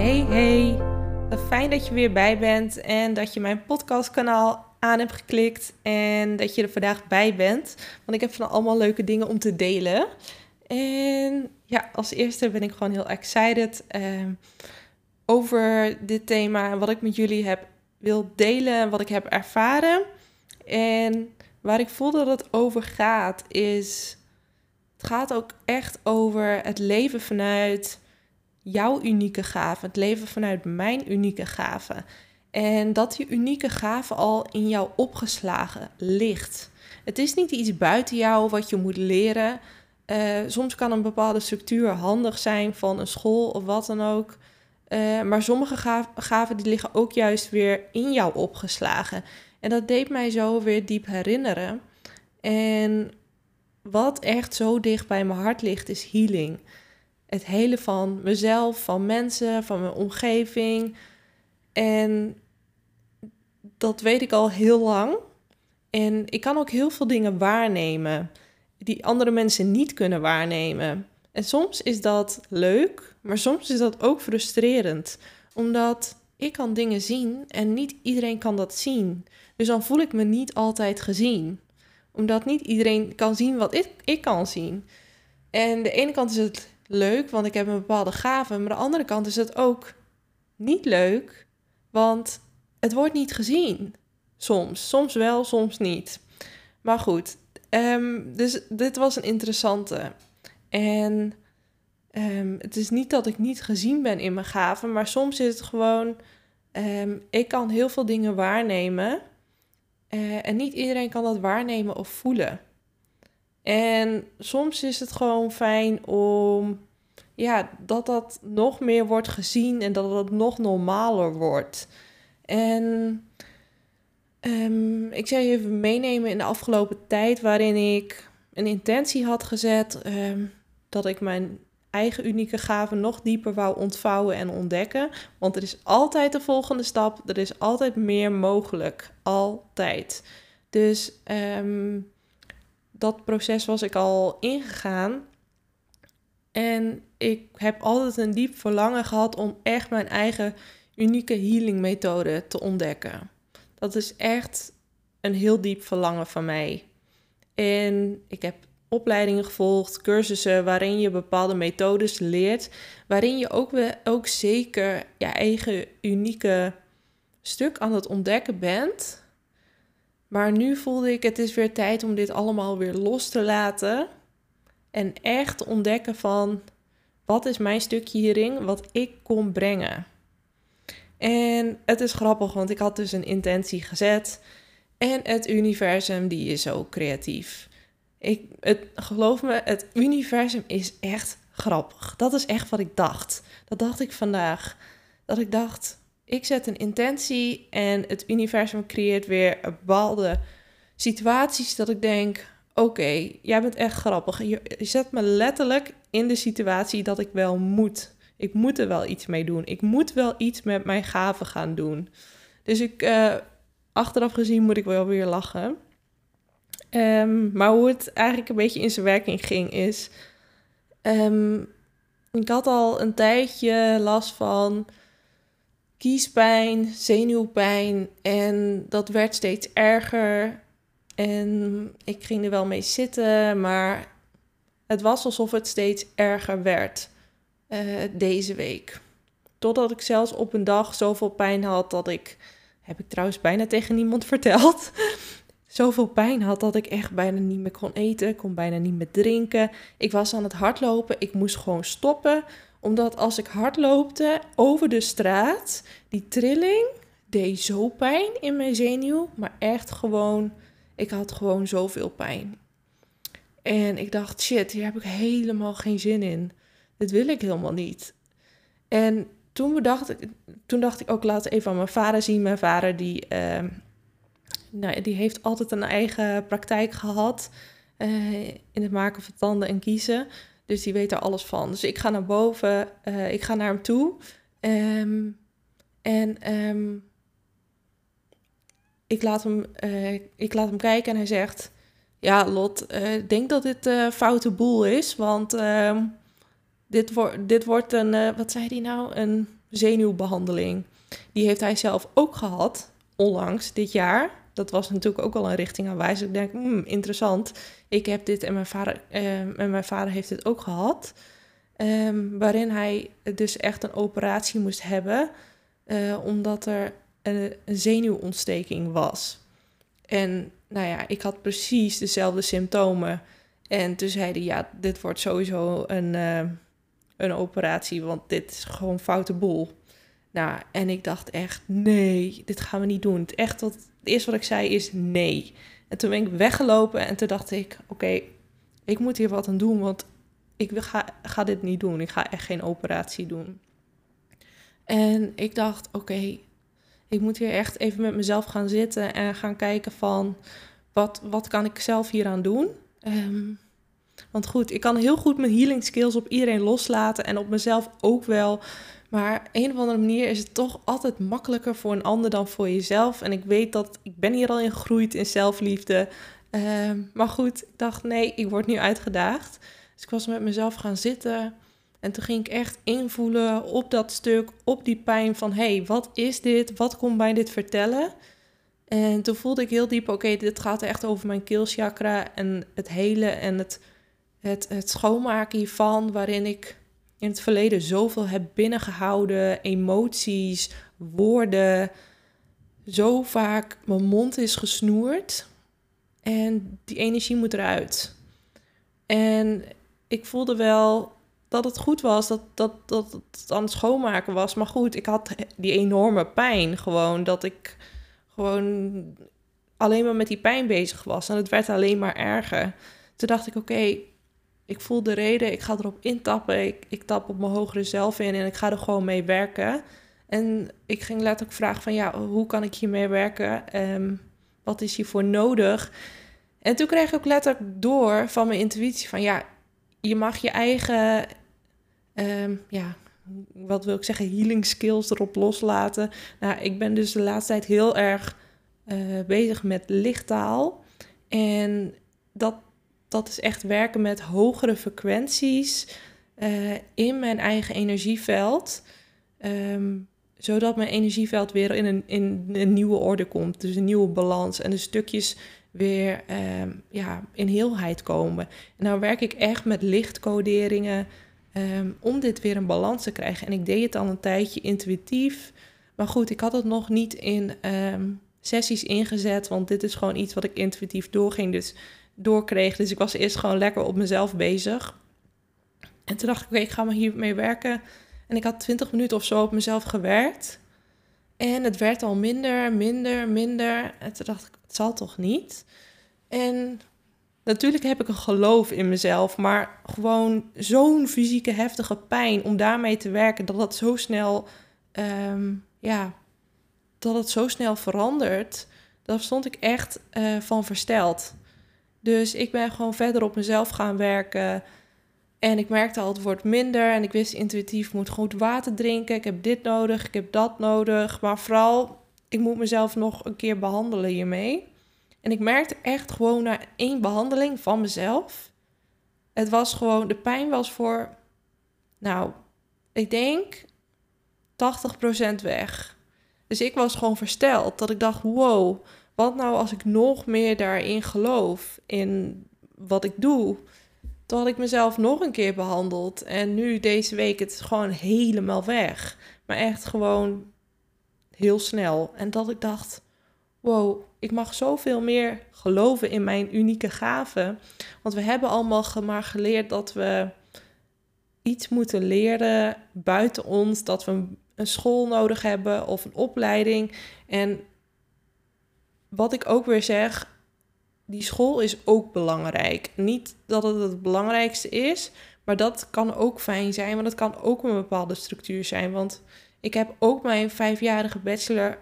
Hey hey, fijn dat je weer bij bent en dat je mijn podcastkanaal aan hebt geklikt en dat je er vandaag bij bent. Want ik heb van allemaal leuke dingen om te delen. En ja, als eerste ben ik gewoon heel excited uh, over dit thema en wat ik met jullie heb wil delen, wat ik heb ervaren. En waar ik voel dat het over gaat, is. Het gaat ook echt over het leven vanuit jouw unieke gave, het leven vanuit mijn unieke gave. En dat die unieke gave al in jou opgeslagen ligt. Het is niet iets buiten jou wat je moet leren. Uh, soms kan een bepaalde structuur handig zijn van een school of wat dan ook. Uh, maar sommige gaven die liggen ook juist weer in jou opgeslagen. En dat deed mij zo weer diep herinneren. En wat echt zo dicht bij mijn hart ligt, is healing. Het hele van mezelf, van mensen, van mijn omgeving. En dat weet ik al heel lang. En ik kan ook heel veel dingen waarnemen die andere mensen niet kunnen waarnemen. En soms is dat leuk, maar soms is dat ook frustrerend. Omdat ik kan dingen zien en niet iedereen kan dat zien. Dus dan voel ik me niet altijd gezien. Omdat niet iedereen kan zien wat ik, ik kan zien. En de ene kant is het leuk, want ik heb een bepaalde gave. Maar de andere kant is het ook niet leuk, want het wordt niet gezien. Soms. Soms wel, soms niet. Maar goed, um, dus dit was een interessante. En um, het is niet dat ik niet gezien ben in mijn gaven, maar soms is het gewoon, um, ik kan heel veel dingen waarnemen. Uh, en niet iedereen kan dat waarnemen of voelen. En soms is het gewoon fijn om ja, dat dat nog meer wordt gezien en dat het nog normaler wordt. En um, ik zou je even meenemen in de afgelopen tijd waarin ik een intentie had gezet um, dat ik mijn eigen unieke gaven nog dieper wou ontvouwen en ontdekken. Want er is altijd de volgende stap, er is altijd meer mogelijk, altijd. Dus um, dat proces was ik al ingegaan. En ik heb altijd een diep verlangen gehad om echt mijn eigen unieke healing methode te ontdekken. Dat is echt een heel diep verlangen van mij. En ik heb opleidingen gevolgd, cursussen waarin je bepaalde methodes leert, waarin je ook, ook zeker je eigen unieke stuk aan het ontdekken bent. Maar nu voelde ik het is weer tijd om dit allemaal weer los te laten en echt ontdekken van wat is mijn stukje hierin wat ik kon brengen. En het is grappig, want ik had dus een intentie gezet. En het universum, die is zo creatief. Ik, het, geloof me, het universum is echt grappig. Dat is echt wat ik dacht. Dat dacht ik vandaag. Dat ik dacht, ik zet een intentie en het universum creëert weer bepaalde situaties dat ik denk, oké, jij bent echt grappig. Je, zet me letterlijk in de situatie dat ik wel moet. Ik moet er wel iets mee doen. Ik moet wel iets met mijn gaven gaan doen. Dus ik, uh, achteraf gezien moet ik wel weer lachen. Um, maar hoe het eigenlijk een beetje in zijn werking ging is... Um, ik had al een tijdje last van kiespijn, zenuwpijn en dat werd steeds erger. En ik ging er wel mee zitten, maar het was alsof het steeds erger werd uh, deze week. Totdat ik zelfs op een dag zoveel pijn had dat ik, heb ik trouwens bijna tegen niemand verteld, zoveel pijn had dat ik echt bijna niet meer kon eten, kon bijna niet meer drinken. Ik was aan het hardlopen, ik moest gewoon stoppen, omdat als ik hardloopte over de straat, die trilling deed zo pijn in mijn zenuw, maar echt gewoon ik had gewoon zoveel pijn. En ik dacht, shit, hier heb ik helemaal geen zin in. dit wil ik helemaal niet. En toen bedacht ik, toen dacht ik ook, laat even aan mijn vader zien. Mijn vader die, uh, nou, die heeft altijd een eigen praktijk gehad uh, in het maken van tanden en kiezen. Dus die weet er alles van. Dus ik ga naar boven, uh, ik ga naar hem toe. Um, en um, ik, laat hem, uh, ik laat hem kijken en hij zegt... Ja, Lot, ik denk dat dit een foute boel is, want... Uh, dit, wordt dit wordt een, wat zei hij nou, een zenuwbehandeling. Die heeft hij zelf ook gehad, onlangs, dit jaar. Dat was natuurlijk ook al een richting aanwijzend. Ik denk, hmm, interessant. Ik heb dit en mijn vader, uh, en mijn vader heeft dit ook gehad. Um, waarin hij dus echt een operatie moest hebben, uh, omdat er een, zenuwontsteking was. En nou ja, ik had precies dezelfde symptomen. En toen zei ja, dit wordt sowieso een, uh, een operatie, want dit is gewoon foute boel. Nou, en ik dacht echt, nee, dit gaan we niet doen. Echt wat, het eerste wat ik zei is nee. En toen ben ik weggelopen en toen dacht ik, oké, ik moet hier wat aan doen, want ik ga, ga dit niet doen. Ik ga echt geen operatie doen. En ik dacht, oké, ik moet hier echt even met mezelf gaan zitten en gaan kijken van, wat, wat kan ik zelf hieraan doen? Um, want goed, ik kan heel goed mijn healing skills op iedereen loslaten en op mezelf ook wel. Maar een of andere manier is het toch altijd makkelijker voor een ander dan voor jezelf. En ik weet dat ik ben hier al in gegroeid in zelfliefde. Uh, maar goed, ik dacht nee, ik word nu uitgedaagd. Dus ik was met mezelf gaan zitten. En toen ging ik echt invoelen op dat stuk, op die pijn van... hey, wat is dit? Wat komt mij dit vertellen? En toen voelde ik heel diep, oké, dit gaat echt over mijn keelchakra... en het hele en het het, het schoonmaken hiervan, waarin ik in het verleden zoveel heb binnengehouden, emoties, woorden, zo vaak mijn mond is gesnoerd en die energie moet eruit. En ik voelde wel dat het goed was, dat, dat, dat het aan het schoonmaken was. Maar goed, ik had die enorme pijn gewoon, dat ik gewoon alleen maar met die pijn bezig was. En het werd alleen maar erger. Toen dacht ik, oké, ik voel de reden, ik ga erop intappen. Ik, ik tap op mijn hogere zelf in en ik ga er gewoon mee werken. En ik ging letterlijk vragen van ja, hoe kan ik hiermee werken? Um, wat is hiervoor nodig? En toen kreeg ik ook letterlijk door van mijn intuïtie van ja, je mag je eigen, um, ja, wat wil ik zeggen, healing skills erop loslaten. Nou, ik ben dus de laatste tijd heel erg uh, bezig met lichttaal. En dat dat is echt werken met hogere frequenties uh, in mijn eigen energieveld. Um, zodat mijn energieveld weer in een, in een nieuwe orde komt. Dus een nieuwe balans. En de stukjes weer um, ja, in heelheid komen. En nou werk ik echt met lichtcoderingen um, om dit weer een balans te krijgen. En ik deed het al een tijdje intuïtief. Maar goed, ik had het nog niet in sessies ingezet. Want dit is gewoon iets wat ik intuïtief doorging. Dus doorkreeg. Dus ik was eerst gewoon lekker op mezelf bezig. En toen dacht ik, oké, ik ga maar hiermee werken. En ik had 20 minuten of zo op mezelf gewerkt. En het werd al minder, minder, minder. En toen dacht ik, het zal toch niet? En natuurlijk heb ik een geloof in mezelf, maar gewoon zo'n fysieke heftige pijn om daarmee te werken, dat het zo snel, um, ja, dat het zo snel verandert. Daar stond ik echt uh, van versteld. Dus ik ben gewoon verder op mezelf gaan werken. En ik merkte al, het wordt minder. En ik wist intuïtief, ik moet goed water drinken. Ik heb dit nodig, ik heb dat nodig. Maar vooral, ik moet mezelf nog een keer behandelen hiermee. En ik merkte echt gewoon na één behandeling van mezelf. Het was gewoon, de pijn was voor, nou, ik denk 80% weg. Dus ik was gewoon versteld. Dat ik dacht, wow, wat nou als ik nog meer daarin geloof, in wat ik doe? Toen had ik mezelf nog een keer behandeld. En nu deze week het gewoon helemaal weg. Maar echt gewoon heel snel. En dat ik dacht, wow, ik mag zoveel meer geloven in mijn unieke gaven. Want we hebben allemaal maar geleerd dat we iets moeten leren buiten ons. Dat we een school nodig hebben of een opleiding. En wat ik ook weer zeg, die school is ook belangrijk. Niet dat het het belangrijkste is, Maar dat kan ook fijn zijn, want dat kan ook een bepaalde structuur zijn. Want ik heb ook mijn vijfjarige bachelor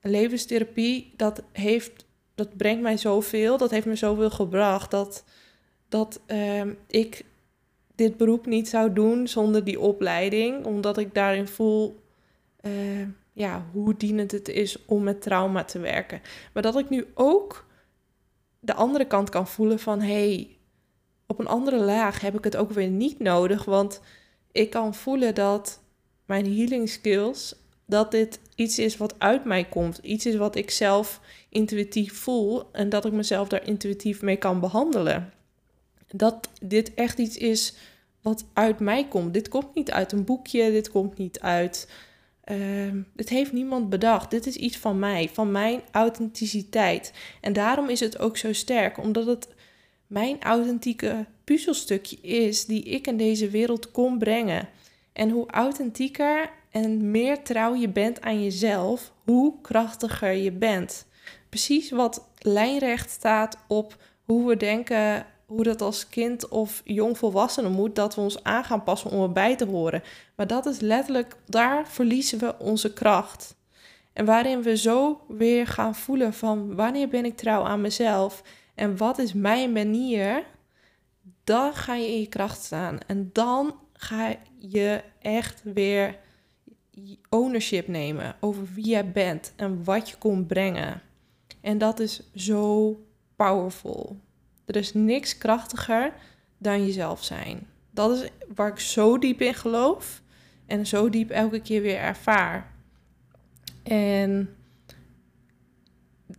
levenstherapie. Dat, heeft, dat brengt mij zoveel, dat heeft me zoveel gebracht. Dat, dat ehm, ik dit beroep niet zou doen zonder die opleiding. Omdat ik daarin voel uh, ja, hoe dienend het is om met trauma te werken. Maar dat ik nu ook de andere kant kan voelen van hey, op een andere laag heb ik het ook weer niet nodig. Want ik kan voelen dat mijn healing skills, dat dit iets is wat uit mij komt. Iets is wat ik zelf intuïtief voel en dat ik mezelf daar intuïtief mee kan behandelen. Dat dit echt iets is wat uit mij komt. Dit komt niet uit een boekje, dit komt niet uit. Uh, dit heeft niemand bedacht. Dit is iets van mij, van mijn authenticiteit. En daarom is het ook zo sterk, omdat het mijn authentieke puzzelstukje is die ik in deze wereld kon brengen. En hoe authentieker en meer trouw je bent aan jezelf, hoe krachtiger je bent. Precies wat lijnrecht staat op hoe we denken hoe dat als kind of jongvolwassene moet, dat we ons aan gaan passen om erbij te horen. Maar dat is letterlijk, daar verliezen we onze kracht. En waarin we zo weer gaan voelen van wanneer ben ik trouw aan mezelf en wat is mijn manier, dan ga je in je kracht staan. En dan ga je echt weer ownership nemen over wie jij bent en wat je komt brengen. En dat is zo powerful. Er is niks krachtiger dan jezelf zijn. Dat is waar ik zo diep in geloof en zo diep elke keer weer ervaar. En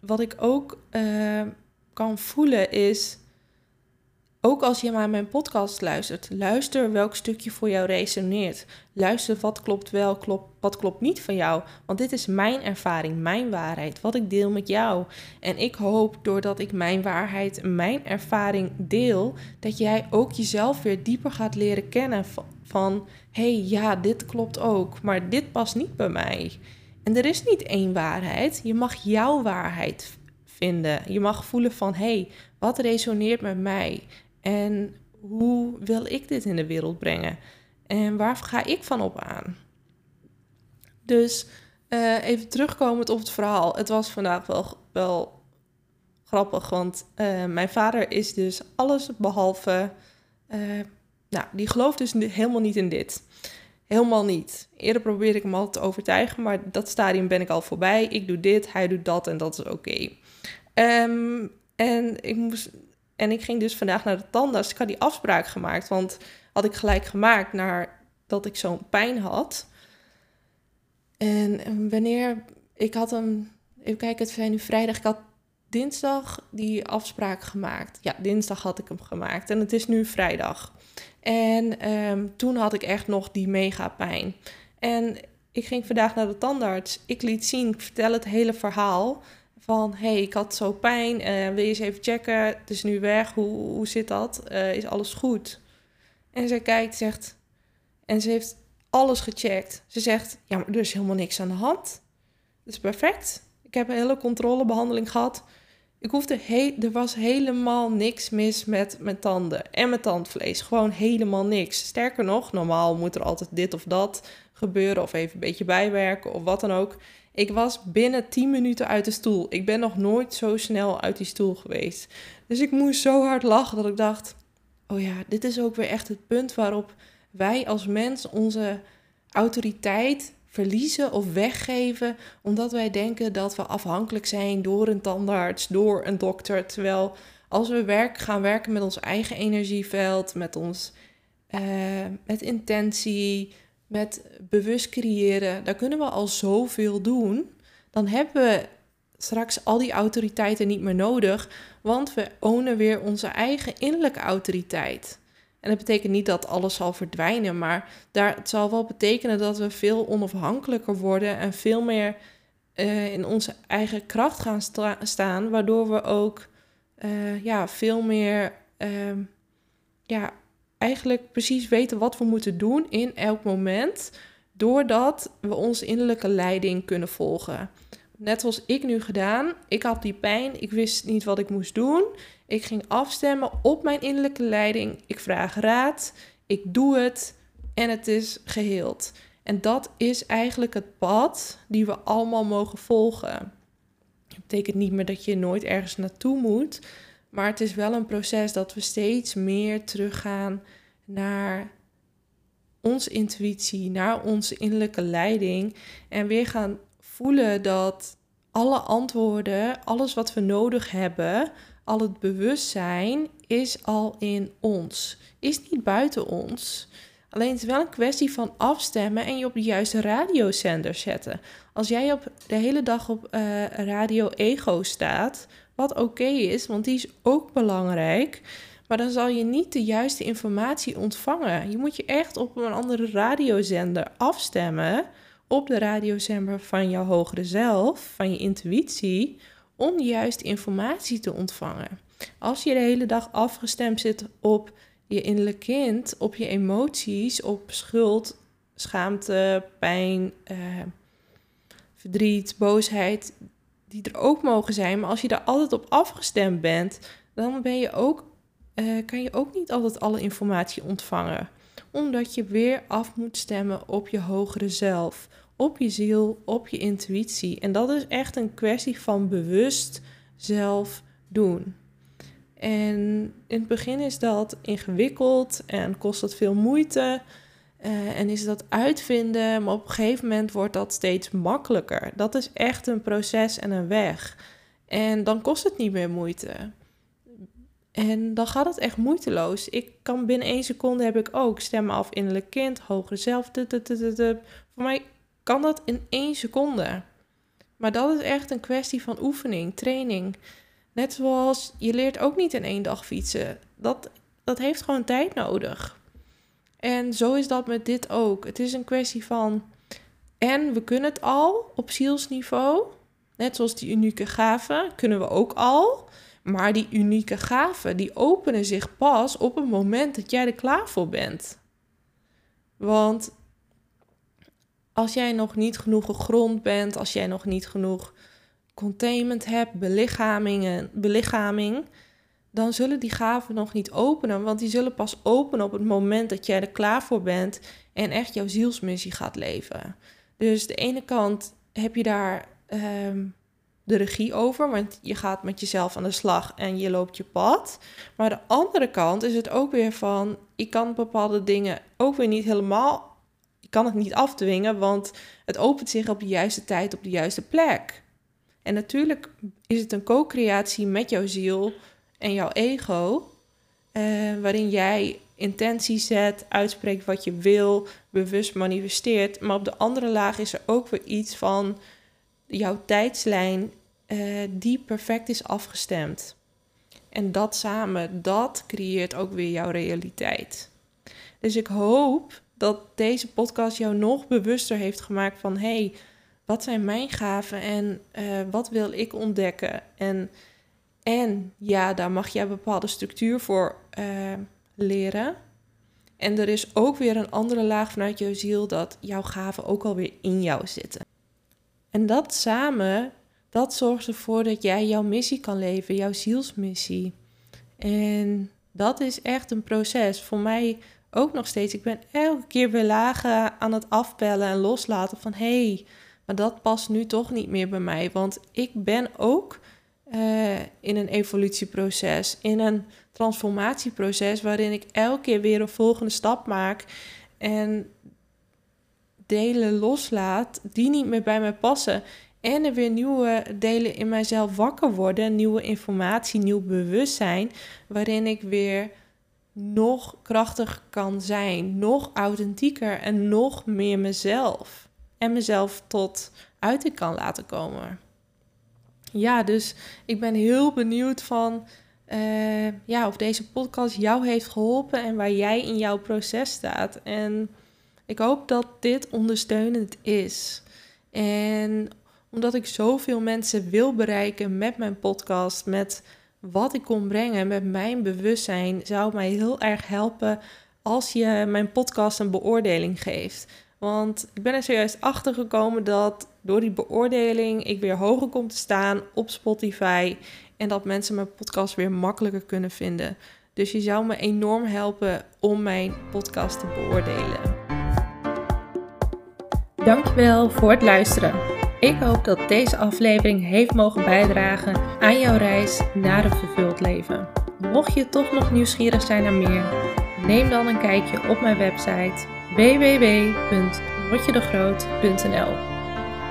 wat ik ook uh, kan voelen is ook als je naar mijn podcast luistert, luister welk stukje voor jou resoneert. Luister wat klopt wel, wat klopt niet van jou. Want dit is mijn ervaring, mijn waarheid, wat ik deel met jou. En ik hoop doordat ik mijn waarheid, mijn ervaring deel, dat jij ook jezelf weer dieper gaat leren kennen van, hey, ja, dit klopt ook, maar dit past niet bij mij. En er is niet één waarheid, je mag jouw waarheid vinden. Je mag voelen van, hé, hey, wat resoneert met mij? En hoe wil ik dit in de wereld brengen? En waar ga ik van op aan? Dus uh, even terugkomend op het verhaal. Het was vandaag wel, wel grappig, want uh, mijn vader is dus alles behalve. Uh, nou, die gelooft dus helemaal niet in dit. Helemaal niet. Eerder probeerde ik hem altijd te overtuigen, maar dat stadium ben ik al voorbij. Ik doe dit, hij doet dat en dat is oké. Um, en ik moest en ik ging dus vandaag naar de tandarts. Ik had die afspraak gemaakt, want had ik gelijk gemaakt naar dat ik zo'n pijn had. En wanneer ik had hem, even kijken, het zijn nu vrijdag. Ik had dinsdag die afspraak gemaakt. Ja, dinsdag had ik hem gemaakt en het is nu vrijdag. En um, toen had ik echt nog die mega pijn. En ik ging vandaag naar de tandarts. Ik liet zien, ik vertel het hele verhaal van hey, ik had zo pijn, uh, wil je eens even checken, het is nu weg, hoe, hoe zit dat, uh, is alles goed? En zij kijkt, zegt, en ze heeft alles gecheckt. Ze zegt, ja, maar er is helemaal niks aan de hand. Dat is perfect. Ik heb een hele controlebehandeling gehad. Ik hoefde er was helemaal niks mis met mijn tanden en mijn tandvlees. Gewoon helemaal niks. Sterker nog, normaal moet er altijd dit of dat gebeuren of even een beetje bijwerken of wat dan ook. Ik was binnen 10 minuten uit de stoel. Ik ben nog nooit zo snel uit die stoel geweest. Dus ik moest zo hard lachen dat ik dacht: oh ja, dit is ook weer echt het punt waarop wij als mens onze autoriteit verliezen of weggeven, omdat wij denken dat we afhankelijk zijn door een tandarts, door een dokter. Terwijl als we werk, gaan werken met ons eigen energieveld, met ons uh, met intentie, met bewust creëren, daar kunnen we al zoveel doen. Dan hebben we straks al die autoriteiten niet meer nodig, want we ownen weer onze eigen innerlijke autoriteit. En dat betekent niet dat alles zal verdwijnen, maar daar, het zal wel betekenen dat we veel onafhankelijker worden en veel meer uh, in onze eigen kracht gaan staan, waardoor we ook uh, ja, veel meer uh, ja, eigenlijk precies weten wat we moeten doen in elk moment, doordat we onze innerlijke leiding kunnen volgen. Net zoals ik nu gedaan. Ik had die pijn, ik wist niet wat ik moest doen. Ik ging afstemmen op mijn innerlijke leiding. Ik vraag raad. Ik doe het en het is geheeld. En dat is eigenlijk het pad die we allemaal mogen volgen. Dat betekent niet meer dat je nooit ergens naartoe moet, maar het is wel een proces dat we steeds meer teruggaan naar onze intuïtie, naar onze innerlijke leiding en weer gaan voelen dat alle antwoorden, alles wat we nodig hebben, al het bewustzijn is al in ons, is niet buiten ons. Alleen het is wel een kwestie van afstemmen en je op de juiste radiozender zetten. Als jij op de hele dag op uh, radio ego staat, wat oké is, want die is ook belangrijk. Maar dan zal je niet de juiste informatie ontvangen. Je moet je echt op een andere radiozender afstemmen. Op de radiozender van jouw hogere zelf, van je intuïtie, om de juiste informatie te ontvangen. Als je de hele dag afgestemd zit op je innerlijk kind, op je emoties, op schuld, schaamte, pijn, uh, verdriet, boosheid, die er ook mogen zijn. Maar als je daar altijd op afgestemd bent, dan ben je ook, uh, kan je ook niet altijd alle informatie ontvangen. Omdat je weer af moet stemmen op je hogere zelf, op je ziel, op je intuïtie. En dat is echt een kwestie van bewust zelf doen. En in het begin is dat ingewikkeld en kost dat veel moeite. Uh, en is dat uitvinden, maar op een gegeven moment wordt dat steeds makkelijker. Dat is echt een proces en een weg. En dan kost het niet meer moeite. En dan gaat het echt moeiteloos. Ik kan binnen één seconde heb ik ook stemmen af innerlijk kind, hogere zelf. Voor mij kan dat in één seconde. Maar dat is echt een kwestie van oefening, training. Net zoals je leert ook niet in één dag fietsen. Dat, dat heeft gewoon tijd nodig. En zo is dat met dit ook. Het is een kwestie van. En we kunnen het al op zielsniveau. Net zoals die unieke gaven kunnen we ook al. Maar die unieke gaven die openen zich pas op het moment dat jij er klaar voor bent. Want als jij nog niet genoeg gegrond bent, als jij nog niet genoeg containment hebt, belichaming, belichaming, dan zullen die gaven nog niet openen. Want die zullen pas openen op het moment dat jij er klaar voor bent en echt jouw zielsmissie gaat leven. Dus de ene kant heb je daar ehm, de regie over, want je gaat met jezelf aan de slag en je loopt je pad. Maar de andere kant is het ook weer van, ik kan bepaalde dingen ook weer niet helemaal, ik kan het niet afdwingen, want het opent zich op de juiste tijd op de juiste plek. En natuurlijk is het een co-creatie met jouw ziel en jouw ego, eh, waarin jij intenties zet, uitspreekt wat je wil, bewust manifesteert. Maar op de andere laag is er ook weer iets van jouw tijdslijn uh, die perfect is afgestemd. En dat samen, dat creëert ook weer jouw realiteit. Dus ik hoop dat deze podcast jou nog bewuster heeft gemaakt van hey, wat zijn mijn gaven en uh, wat wil ik ontdekken? En, en ja, daar mag jij een bepaalde structuur voor uh, leren. En er is ook weer een andere laag vanuit jouw ziel dat jouw gaven ook alweer in jou zitten. En dat samen, dat zorgt ervoor dat jij jouw missie kan leven, jouw zielsmissie. En dat is echt een proces. Voor mij ook nog steeds. Ik ben elke keer weer lagen aan het afpellen en loslaten van hé, hey, maar dat past nu toch niet meer bij mij. Want ik ben ook uh, in een evolutieproces, in een transformatieproces, waarin ik elke keer weer een volgende stap maak en delen loslaat die niet meer bij mij passen. En er weer nieuwe delen in mijzelf wakker worden, nieuwe informatie, nieuw bewustzijn, waarin ik weer nog krachtiger kan zijn, nog authentieker en nog meer mezelf en mezelf tot uiting kan laten komen. Ja, dus ik ben heel benieuwd van uh, ja, of deze podcast jou heeft geholpen en waar jij in jouw proces staat. En ik hoop dat dit ondersteunend is. En omdat ik zoveel mensen wil bereiken met mijn podcast, met wat ik kon brengen, met mijn bewustzijn, zou mij heel erg helpen als je mijn podcast een beoordeling geeft. Want ik ben er zojuist achter gekomen dat door die beoordeling ik weer hoger kom te staan op Spotify. En dat mensen mijn podcast weer makkelijker kunnen vinden. Dus je zou me enorm helpen om mijn podcast te beoordelen. Dankjewel voor het luisteren. Ik hoop dat deze aflevering heeft mogen bijdragen aan jouw reis naar een vervuld leven. Mocht je toch nog nieuwsgierig zijn naar meer, neem dan een kijkje op mijn website www.rotjedegroot.nl.